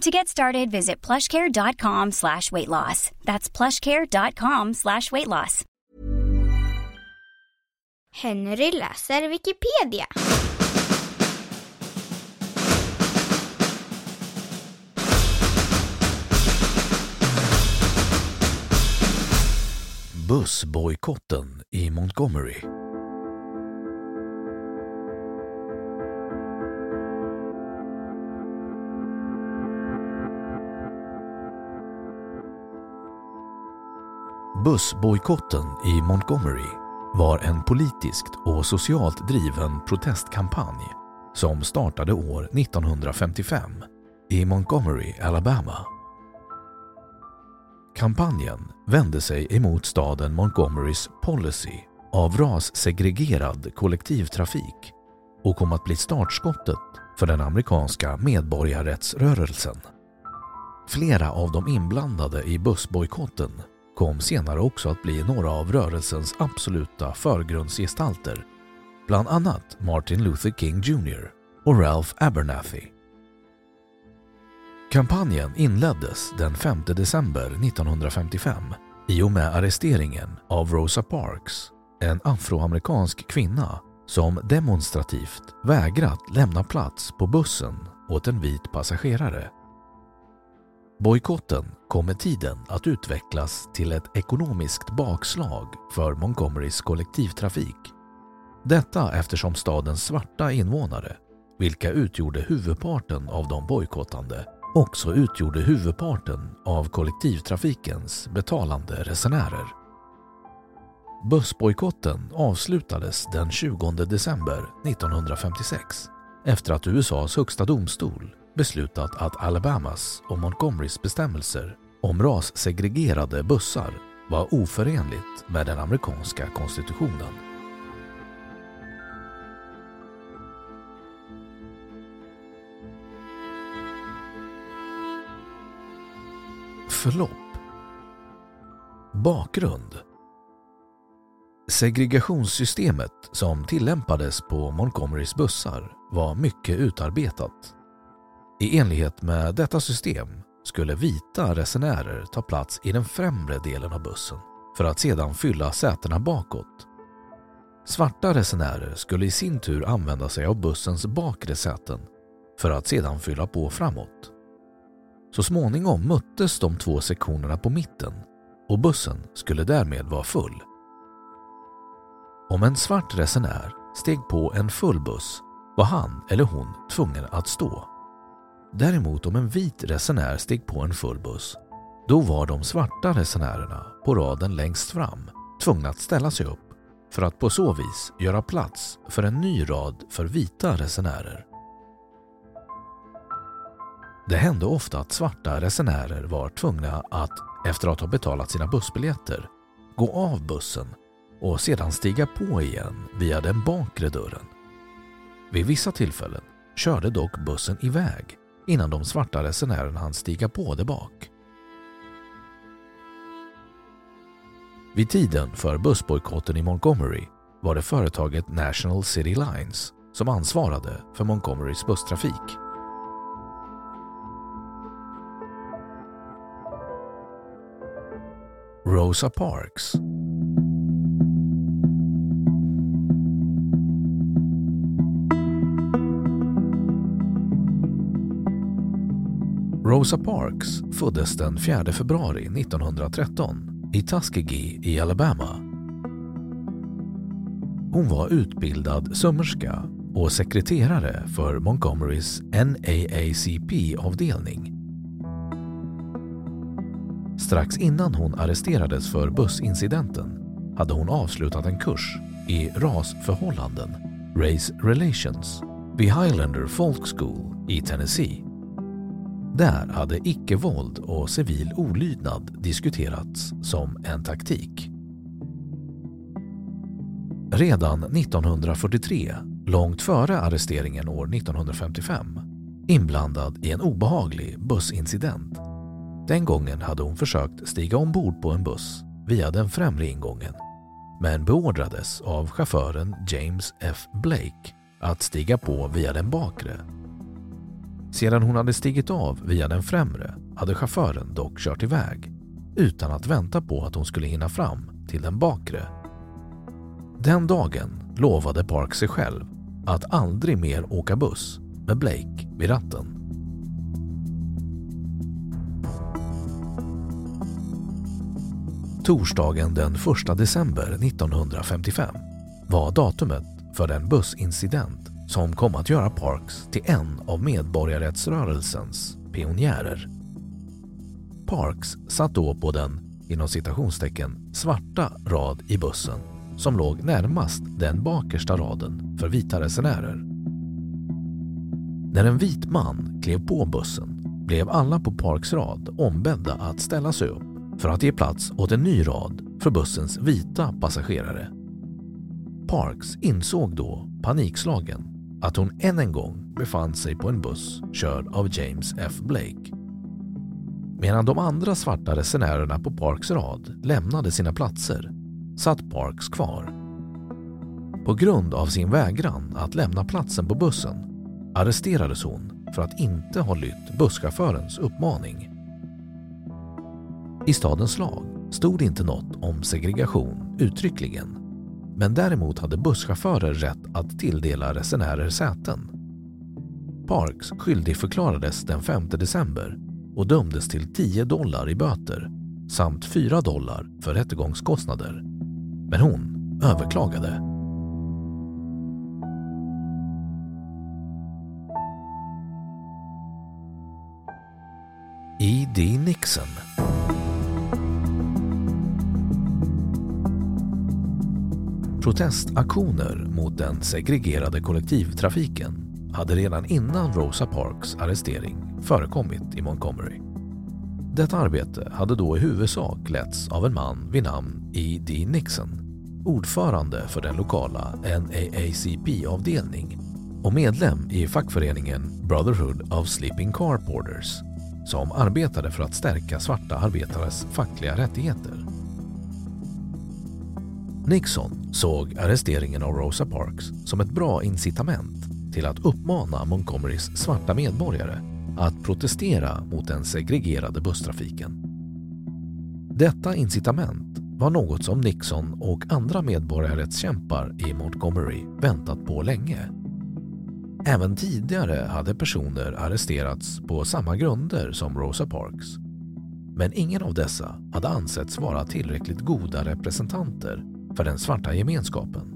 To get started, visit plushcare.com slash weight loss. That's plushcare.com slash weight loss. Henry läser Wikipedia. Bussbojkotten i Montgomery. Bussbojkotten i Montgomery var en politiskt och socialt driven protestkampanj som startade år 1955 i Montgomery, Alabama. Kampanjen vände sig emot staden Montgomerys policy av rassegregerad kollektivtrafik och kom att bli startskottet för den amerikanska medborgarrättsrörelsen. Flera av de inblandade i bussbojkotten kom senare också att bli några av rörelsens absoluta förgrundsgestalter, bland annat Martin Luther King Jr och Ralph Abernathy. Kampanjen inleddes den 5 december 1955 i och med arresteringen av Rosa Parks, en afroamerikansk kvinna som demonstrativt vägrat lämna plats på bussen åt en vit passagerare. Bojkotten kom med tiden att utvecklas till ett ekonomiskt bakslag för Montgomerys kollektivtrafik. Detta eftersom stadens svarta invånare, vilka utgjorde huvudparten av de bojkottande, också utgjorde huvudparten av kollektivtrafikens betalande resenärer. Bussbojkotten avslutades den 20 december 1956 efter att USAs högsta domstol beslutat att Alabamas och Montgomerys bestämmelser om rassegregerade bussar var oförenligt med den amerikanska konstitutionen. Förlopp Bakgrund Segregationssystemet som tillämpades på Montgomerys bussar var mycket utarbetat. I enlighet med detta system skulle vita resenärer ta plats i den främre delen av bussen för att sedan fylla sätena bakåt. Svarta resenärer skulle i sin tur använda sig av bussens bakre säten för att sedan fylla på framåt. Så småningom möttes de två sektionerna på mitten och bussen skulle därmed vara full. Om en svart resenär steg på en full buss var han eller hon tvungen att stå. Däremot om en vit resenär steg på en full buss, då var de svarta resenärerna på raden längst fram tvungna att ställa sig upp för att på så vis göra plats för en ny rad för vita resenärer. Det hände ofta att svarta resenärer var tvungna att, efter att ha betalat sina bussbiljetter, gå av bussen och sedan stiga på igen via den bakre dörren. Vid vissa tillfällen körde dock bussen iväg innan de svarta resenärerna hann stiga på där bak. Vid tiden för bussbojkotten i Montgomery var det företaget National City Lines som ansvarade för Montgomerys busstrafik. Rosa Parks Rosa Parks föddes den 4 februari 1913 i Tuskegee i Alabama. Hon var utbildad sömmerska och sekreterare för Montgomerys NAACP-avdelning. Strax innan hon arresterades för bussincidenten hade hon avslutat en kurs i rasförhållanden, Race Relations, vid Highlander Folk School i Tennessee. Där hade icke-våld och civil olydnad diskuterats som en taktik. Redan 1943, långt före arresteringen år 1955, inblandad i en obehaglig bussincident. Den gången hade hon försökt stiga ombord på en buss via den främre ingången men beordrades av chauffören James F. Blake att stiga på via den bakre sedan hon hade stigit av via den främre hade chauffören dock kört iväg utan att vänta på att hon skulle hinna fram till den bakre. Den dagen lovade Park sig själv att aldrig mer åka buss med Blake vid ratten. Torsdagen den 1 december 1955 var datumet för den bussincident som kom att göra Parks till en av medborgarrättsrörelsens pionjärer. Parks satt då på den inom citationstecken svarta rad i bussen som låg närmast den bakersta raden för vita resenärer. När en vit man klev på bussen blev alla på Parks rad ombedda att ställa sig upp för att ge plats åt en ny rad för bussens vita passagerare. Parks insåg då panikslagen att hon än en gång befann sig på en buss körd av James F. Blake. Medan de andra svarta resenärerna på Parks rad lämnade sina platser satt Parks kvar. På grund av sin vägran att lämna platsen på bussen arresterades hon för att inte ha lytt busschaufförens uppmaning. I stadens lag stod inte något om segregation uttryckligen men däremot hade busschaufförer rätt att tilldela resenärer säten. Parks skyldigförklarades den 5 december och dömdes till 10 dollar i böter samt 4 dollar för rättegångskostnader. Men hon överklagade. E.D. Nixon Protestaktioner mot den segregerade kollektivtrafiken hade redan innan Rosa Parks arrestering förekommit i Montgomery. Detta arbete hade då i huvudsak letts av en man vid namn E.D. Nixon, ordförande för den lokala NAACP-avdelning och medlem i fackföreningen Brotherhood of Sleeping Car Porters som arbetade för att stärka svarta arbetares fackliga rättigheter. Nixon såg arresteringen av Rosa Parks som ett bra incitament till att uppmana Montgomerys svarta medborgare att protestera mot den segregerade busstrafiken. Detta incitament var något som Nixon och andra medborgarrättskämpar i Montgomery väntat på länge. Även tidigare hade personer arresterats på samma grunder som Rosa Parks. Men ingen av dessa hade ansetts vara tillräckligt goda representanter för den svarta gemenskapen.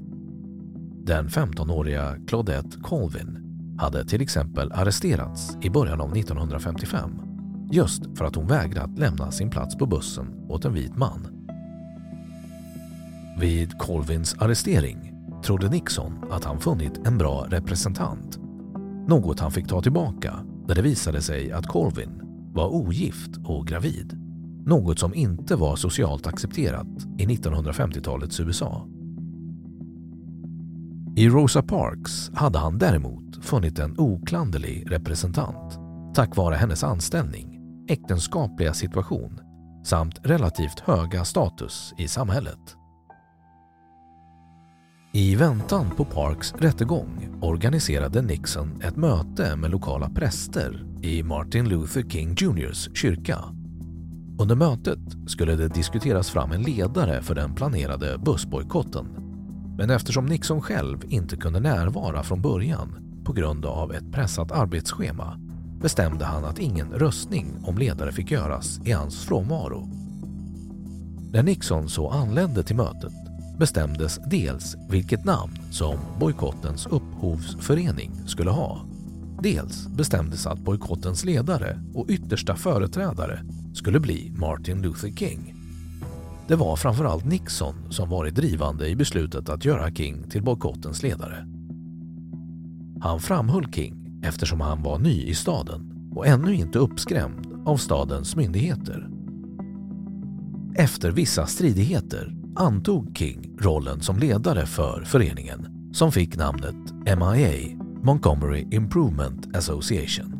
Den 15-åriga Claudette Colvin hade till exempel arresterats i början av 1955 just för att hon vägrat lämna sin plats på bussen åt en vit man. Vid Colvins arrestering trodde Nixon att han funnit en bra representant. Något han fick ta tillbaka när det visade sig att Colvin var ogift och gravid. Något som inte var socialt accepterat i 1950-talets USA. I Rosa Parks hade han däremot funnit en oklanderlig representant tack vare hennes anställning, äktenskapliga situation samt relativt höga status i samhället. I väntan på Parks rättegång organiserade Nixon ett möte med lokala präster i Martin Luther King Jrs kyrka. Under mötet skulle det diskuteras fram en ledare för den planerade bussbojkotten. Men eftersom Nixon själv inte kunde närvara från början på grund av ett pressat arbetsschema bestämde han att ingen röstning om ledare fick göras i hans frånvaro. När Nixon så anlände till mötet bestämdes dels vilket namn som bojkottens upphovsförening skulle ha. Dels bestämdes att bojkottens ledare och yttersta företrädare skulle bli Martin Luther King. Det var framförallt Nixon som varit drivande i beslutet att göra King till bojkottens ledare. Han framhöll King eftersom han var ny i staden och ännu inte uppskrämd av stadens myndigheter. Efter vissa stridigheter antog King rollen som ledare för föreningen som fick namnet MIA, Montgomery Improvement Association.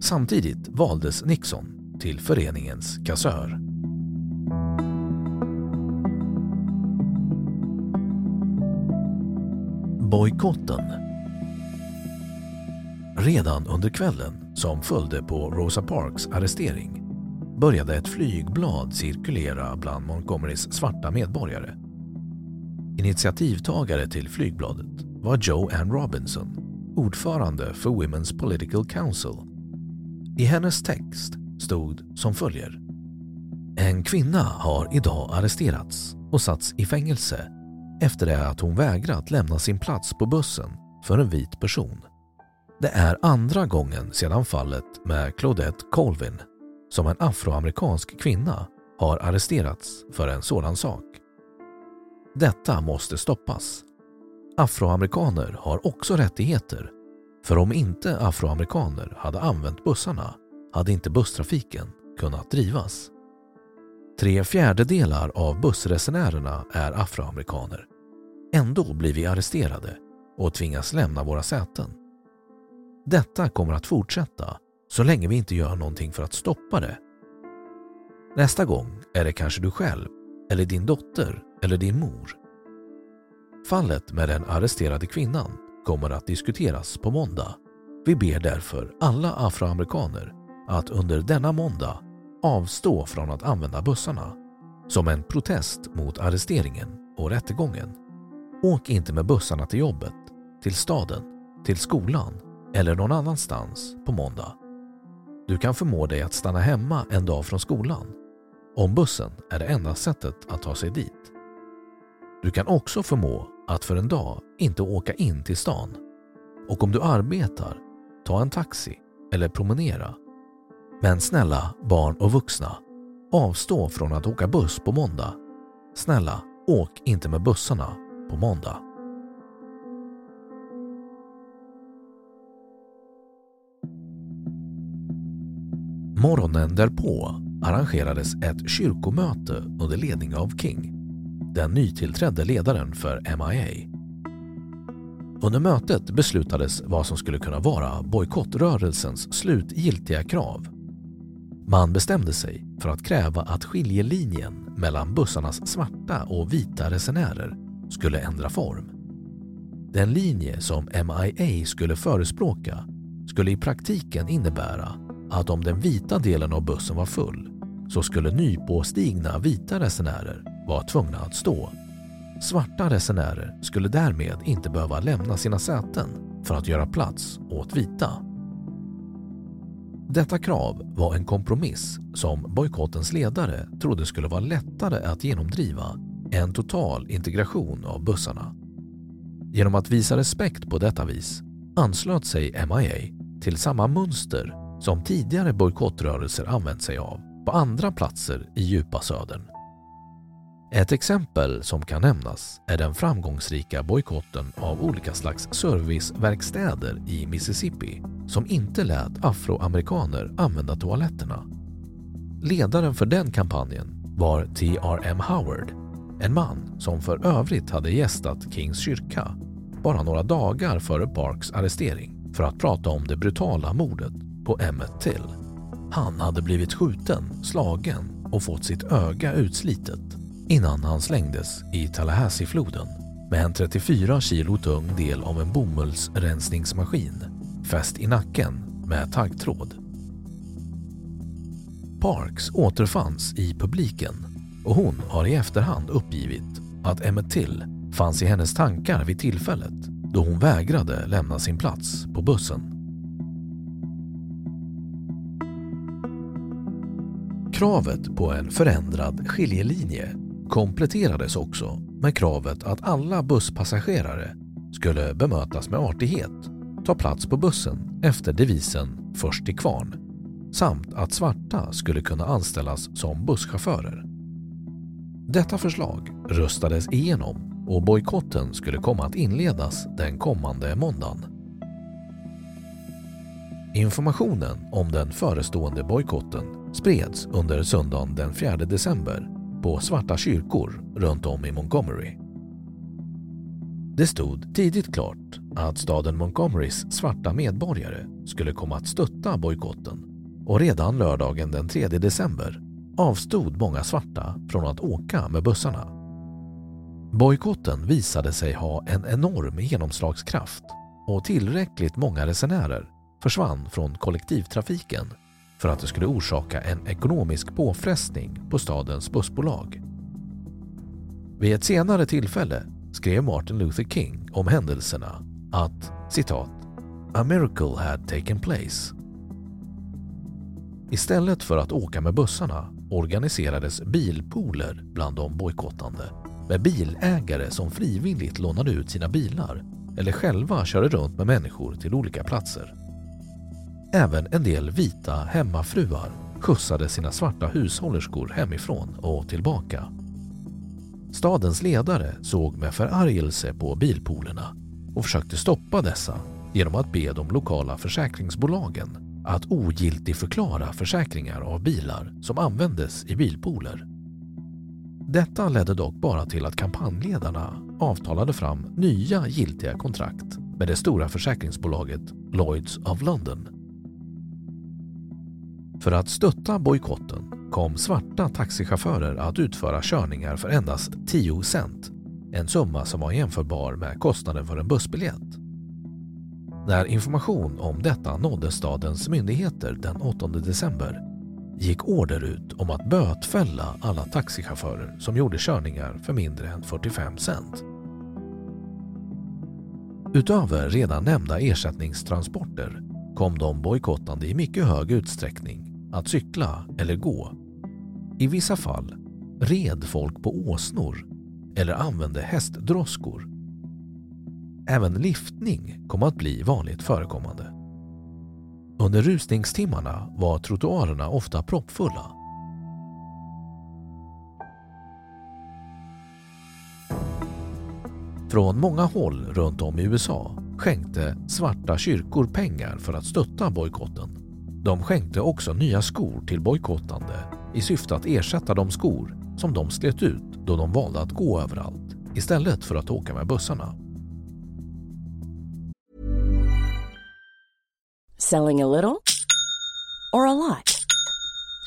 Samtidigt valdes Nixon till föreningens kassör. Bojkotten Redan under kvällen som följde på Rosa Parks arrestering började ett flygblad cirkulera bland Montgomerys svarta medborgare. Initiativtagare till flygbladet var Joe Ann Robinson, ordförande för Women's Political Council. I hennes text stod som följer. En kvinna har idag arresterats och satts i fängelse efter det att hon vägrat lämna sin plats på bussen för en vit person. Det är andra gången sedan fallet med Claudette Colvin som en afroamerikansk kvinna har arresterats för en sådan sak. Detta måste stoppas. Afroamerikaner har också rättigheter för om inte afroamerikaner hade använt bussarna hade inte busstrafiken kunnat drivas. Tre fjärdedelar av bussresenärerna är afroamerikaner. Ändå blir vi arresterade och tvingas lämna våra säten. Detta kommer att fortsätta så länge vi inte gör någonting för att stoppa det. Nästa gång är det kanske du själv eller din dotter eller din mor. Fallet med den arresterade kvinnan kommer att diskuteras på måndag. Vi ber därför alla afroamerikaner att under denna måndag avstå från att använda bussarna som en protest mot arresteringen och rättegången. Åk inte med bussarna till jobbet, till staden, till skolan eller någon annanstans på måndag. Du kan förmå dig att stanna hemma en dag från skolan om bussen är det enda sättet att ta sig dit. Du kan också förmå att för en dag inte åka in till stan. Och om du arbetar, ta en taxi eller promenera. Men snälla barn och vuxna, avstå från att åka buss på måndag. Snälla, åk inte med bussarna på måndag. Morgonen därpå arrangerades ett kyrkomöte under ledning av King, den nytillträdde ledaren för MIA. Under mötet beslutades vad som skulle kunna vara bojkottrörelsens slutgiltiga krav. Man bestämde sig för att kräva att skiljelinjen mellan bussarnas svarta och vita resenärer skulle ändra form. Den linje som MIA skulle förespråka skulle i praktiken innebära att om den vita delen av bussen var full så skulle nypåstigna vita resenärer vara tvungna att stå. Svarta resenärer skulle därmed inte behöva lämna sina säten för att göra plats åt vita. Detta krav var en kompromiss som bojkottens ledare trodde skulle vara lättare att genomdriva än total integration av bussarna. Genom att visa respekt på detta vis anslöt sig MIA till samma mönster som tidigare bojkottrörelser använt sig av på andra platser i djupa södern. Ett exempel som kan nämnas är den framgångsrika bojkotten av olika slags serviceverkstäder i Mississippi som inte lät afroamerikaner använda toaletterna. Ledaren för den kampanjen var T.R.M. Howard, en man som för övrigt hade gästat Kings kyrka bara några dagar före Parks arrestering för att prata om det brutala mordet på Emmett Till. han hade blivit skjuten, slagen och fått sitt öga utslitet innan han slängdes i Tallahassee-floden med en 34 kilo tung del av en bomullsrensningsmaskin fäst i nacken med taggtråd. Parks återfanns i publiken och hon har i efterhand uppgivit att Emmett Till fanns i hennes tankar vid tillfället då hon vägrade lämna sin plats på bussen. Kravet på en förändrad skiljelinje kompletterades också med kravet att alla busspassagerare skulle bemötas med artighet, ta plats på bussen efter devisen “först till kvarn” samt att svarta skulle kunna anställas som busschaufförer. Detta förslag röstades igenom och bojkotten skulle komma att inledas den kommande måndagen. Informationen om den förestående bojkotten spreds under söndagen den 4 december på svarta kyrkor runt om i Montgomery. Det stod tidigt klart att staden Montgomerys svarta medborgare skulle komma att stötta bojkotten och redan lördagen den 3 december avstod många svarta från att åka med bussarna. Bojkotten visade sig ha en enorm genomslagskraft och tillräckligt många resenärer försvann från kollektivtrafiken för att det skulle orsaka en ekonomisk påfrestning på stadens bussbolag. Vid ett senare tillfälle skrev Martin Luther King om händelserna att citat “A miracle had taken place”. Istället för att åka med bussarna organiserades bilpooler bland de bojkottande med bilägare som frivilligt lånade ut sina bilar eller själva körde runt med människor till olika platser. Även en del vita hemmafruar skjutsade sina svarta hushållerskor hemifrån och tillbaka. Stadens ledare såg med förargelse på bilpoolerna och försökte stoppa dessa genom att be de lokala försäkringsbolagen att ogiltigförklara försäkringar av bilar som användes i bilpooler. Detta ledde dock bara till att kampanjledarna avtalade fram nya giltiga kontrakt med det stora försäkringsbolaget Lloyds of London för att stötta bojkotten kom svarta taxichaufförer att utföra körningar för endast 10 cent, en summa som var jämförbar med kostnaden för en bussbiljett. När information om detta nådde stadens myndigheter den 8 december gick order ut om att bötfälla alla taxichaufförer som gjorde körningar för mindre än 45 cent. Utöver redan nämnda ersättningstransporter kom de bojkottande i mycket hög utsträckning att cykla eller gå. I vissa fall red folk på åsnor eller använde hästdroskor. Även liftning kom att bli vanligt förekommande. Under rusningstimmarna var trottoarerna ofta proppfulla. Från många håll runt om i USA skänkte svarta kyrkor pengar för att stötta bojkotten. De skänkte också nya skor till bojkottande i syfte att ersätta de skor som de slet ut då de valde att gå överallt istället för att åka med bussarna. Selling a little or a lot?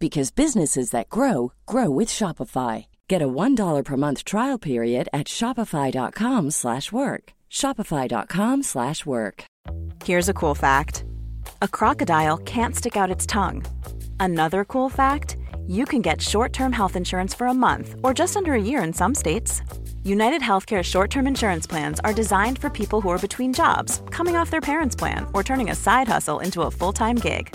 because businesses that grow grow with Shopify. Get a $1 per month trial period at Shopify.com slash work. Shopify.com slash work. Here's a cool fact. A crocodile can't stick out its tongue. Another cool fact, you can get short-term health insurance for a month or just under a year in some states. United Healthcare short-term insurance plans are designed for people who are between jobs, coming off their parents' plan, or turning a side hustle into a full-time gig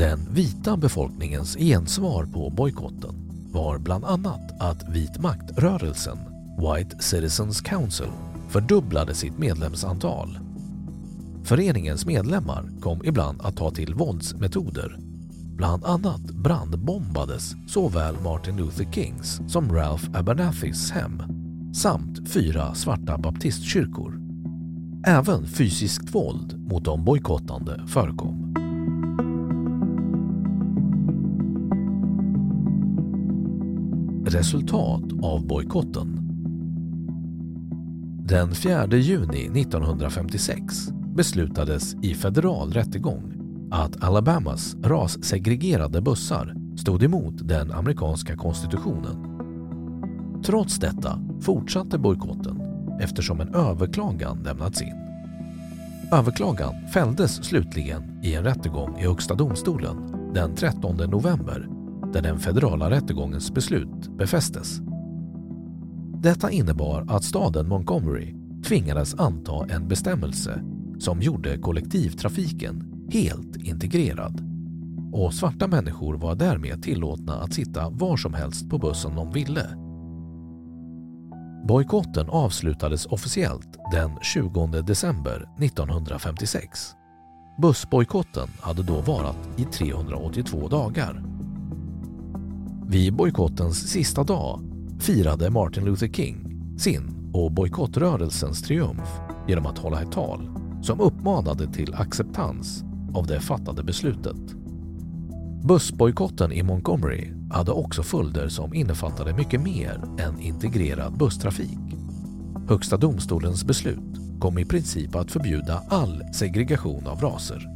Den vita befolkningens gensvar på bojkotten var bland annat att vit maktrörelsen White Citizens Council fördubblade sitt medlemsantal. Föreningens medlemmar kom ibland att ta till våldsmetoder. Bland annat brandbombades såväl Martin Luther Kings som Ralph Abernethys hem samt fyra svarta baptistkyrkor. Även fysiskt våld mot de bojkottande förekom. Resultat av bojkotten Den 4 juni 1956 beslutades i federal rättegång att Alabamas rassegregerade bussar stod emot den amerikanska konstitutionen. Trots detta fortsatte bojkotten eftersom en överklagan lämnats in. Överklagan fälldes slutligen i en rättegång i Högsta domstolen den 13 november där den federala rättegångens beslut befästes. Detta innebar att staden Montgomery tvingades anta en bestämmelse som gjorde kollektivtrafiken helt integrerad och svarta människor var därmed tillåtna att sitta var som helst på bussen de ville. Bojkotten avslutades officiellt den 20 december 1956. Bussbojkotten hade då varat i 382 dagar. Vid bojkottens sista dag firade Martin Luther King sin och bojkottrörelsens triumf genom att hålla ett tal som uppmanade till acceptans av det fattade beslutet. Bussbojkotten i Montgomery hade också följder som innefattade mycket mer än integrerad busstrafik. Högsta domstolens beslut kom i princip att förbjuda all segregation av raser.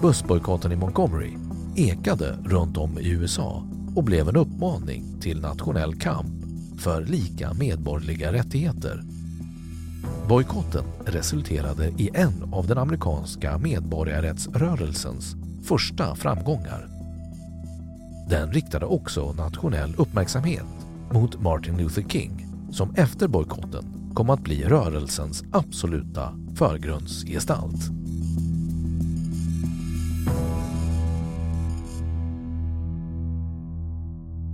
Bussbojkotten i Montgomery ekade runt om i USA och blev en uppmaning till nationell kamp för lika medborgerliga rättigheter. Bojkotten resulterade i en av den amerikanska medborgarrättsrörelsens första framgångar. Den riktade också nationell uppmärksamhet mot Martin Luther King som efter bojkotten kom att bli rörelsens absoluta förgrundsgestalt.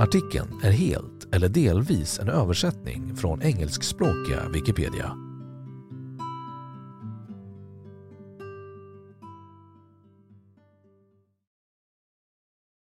Artikeln är helt eller delvis en översättning från engelskspråkiga Wikipedia.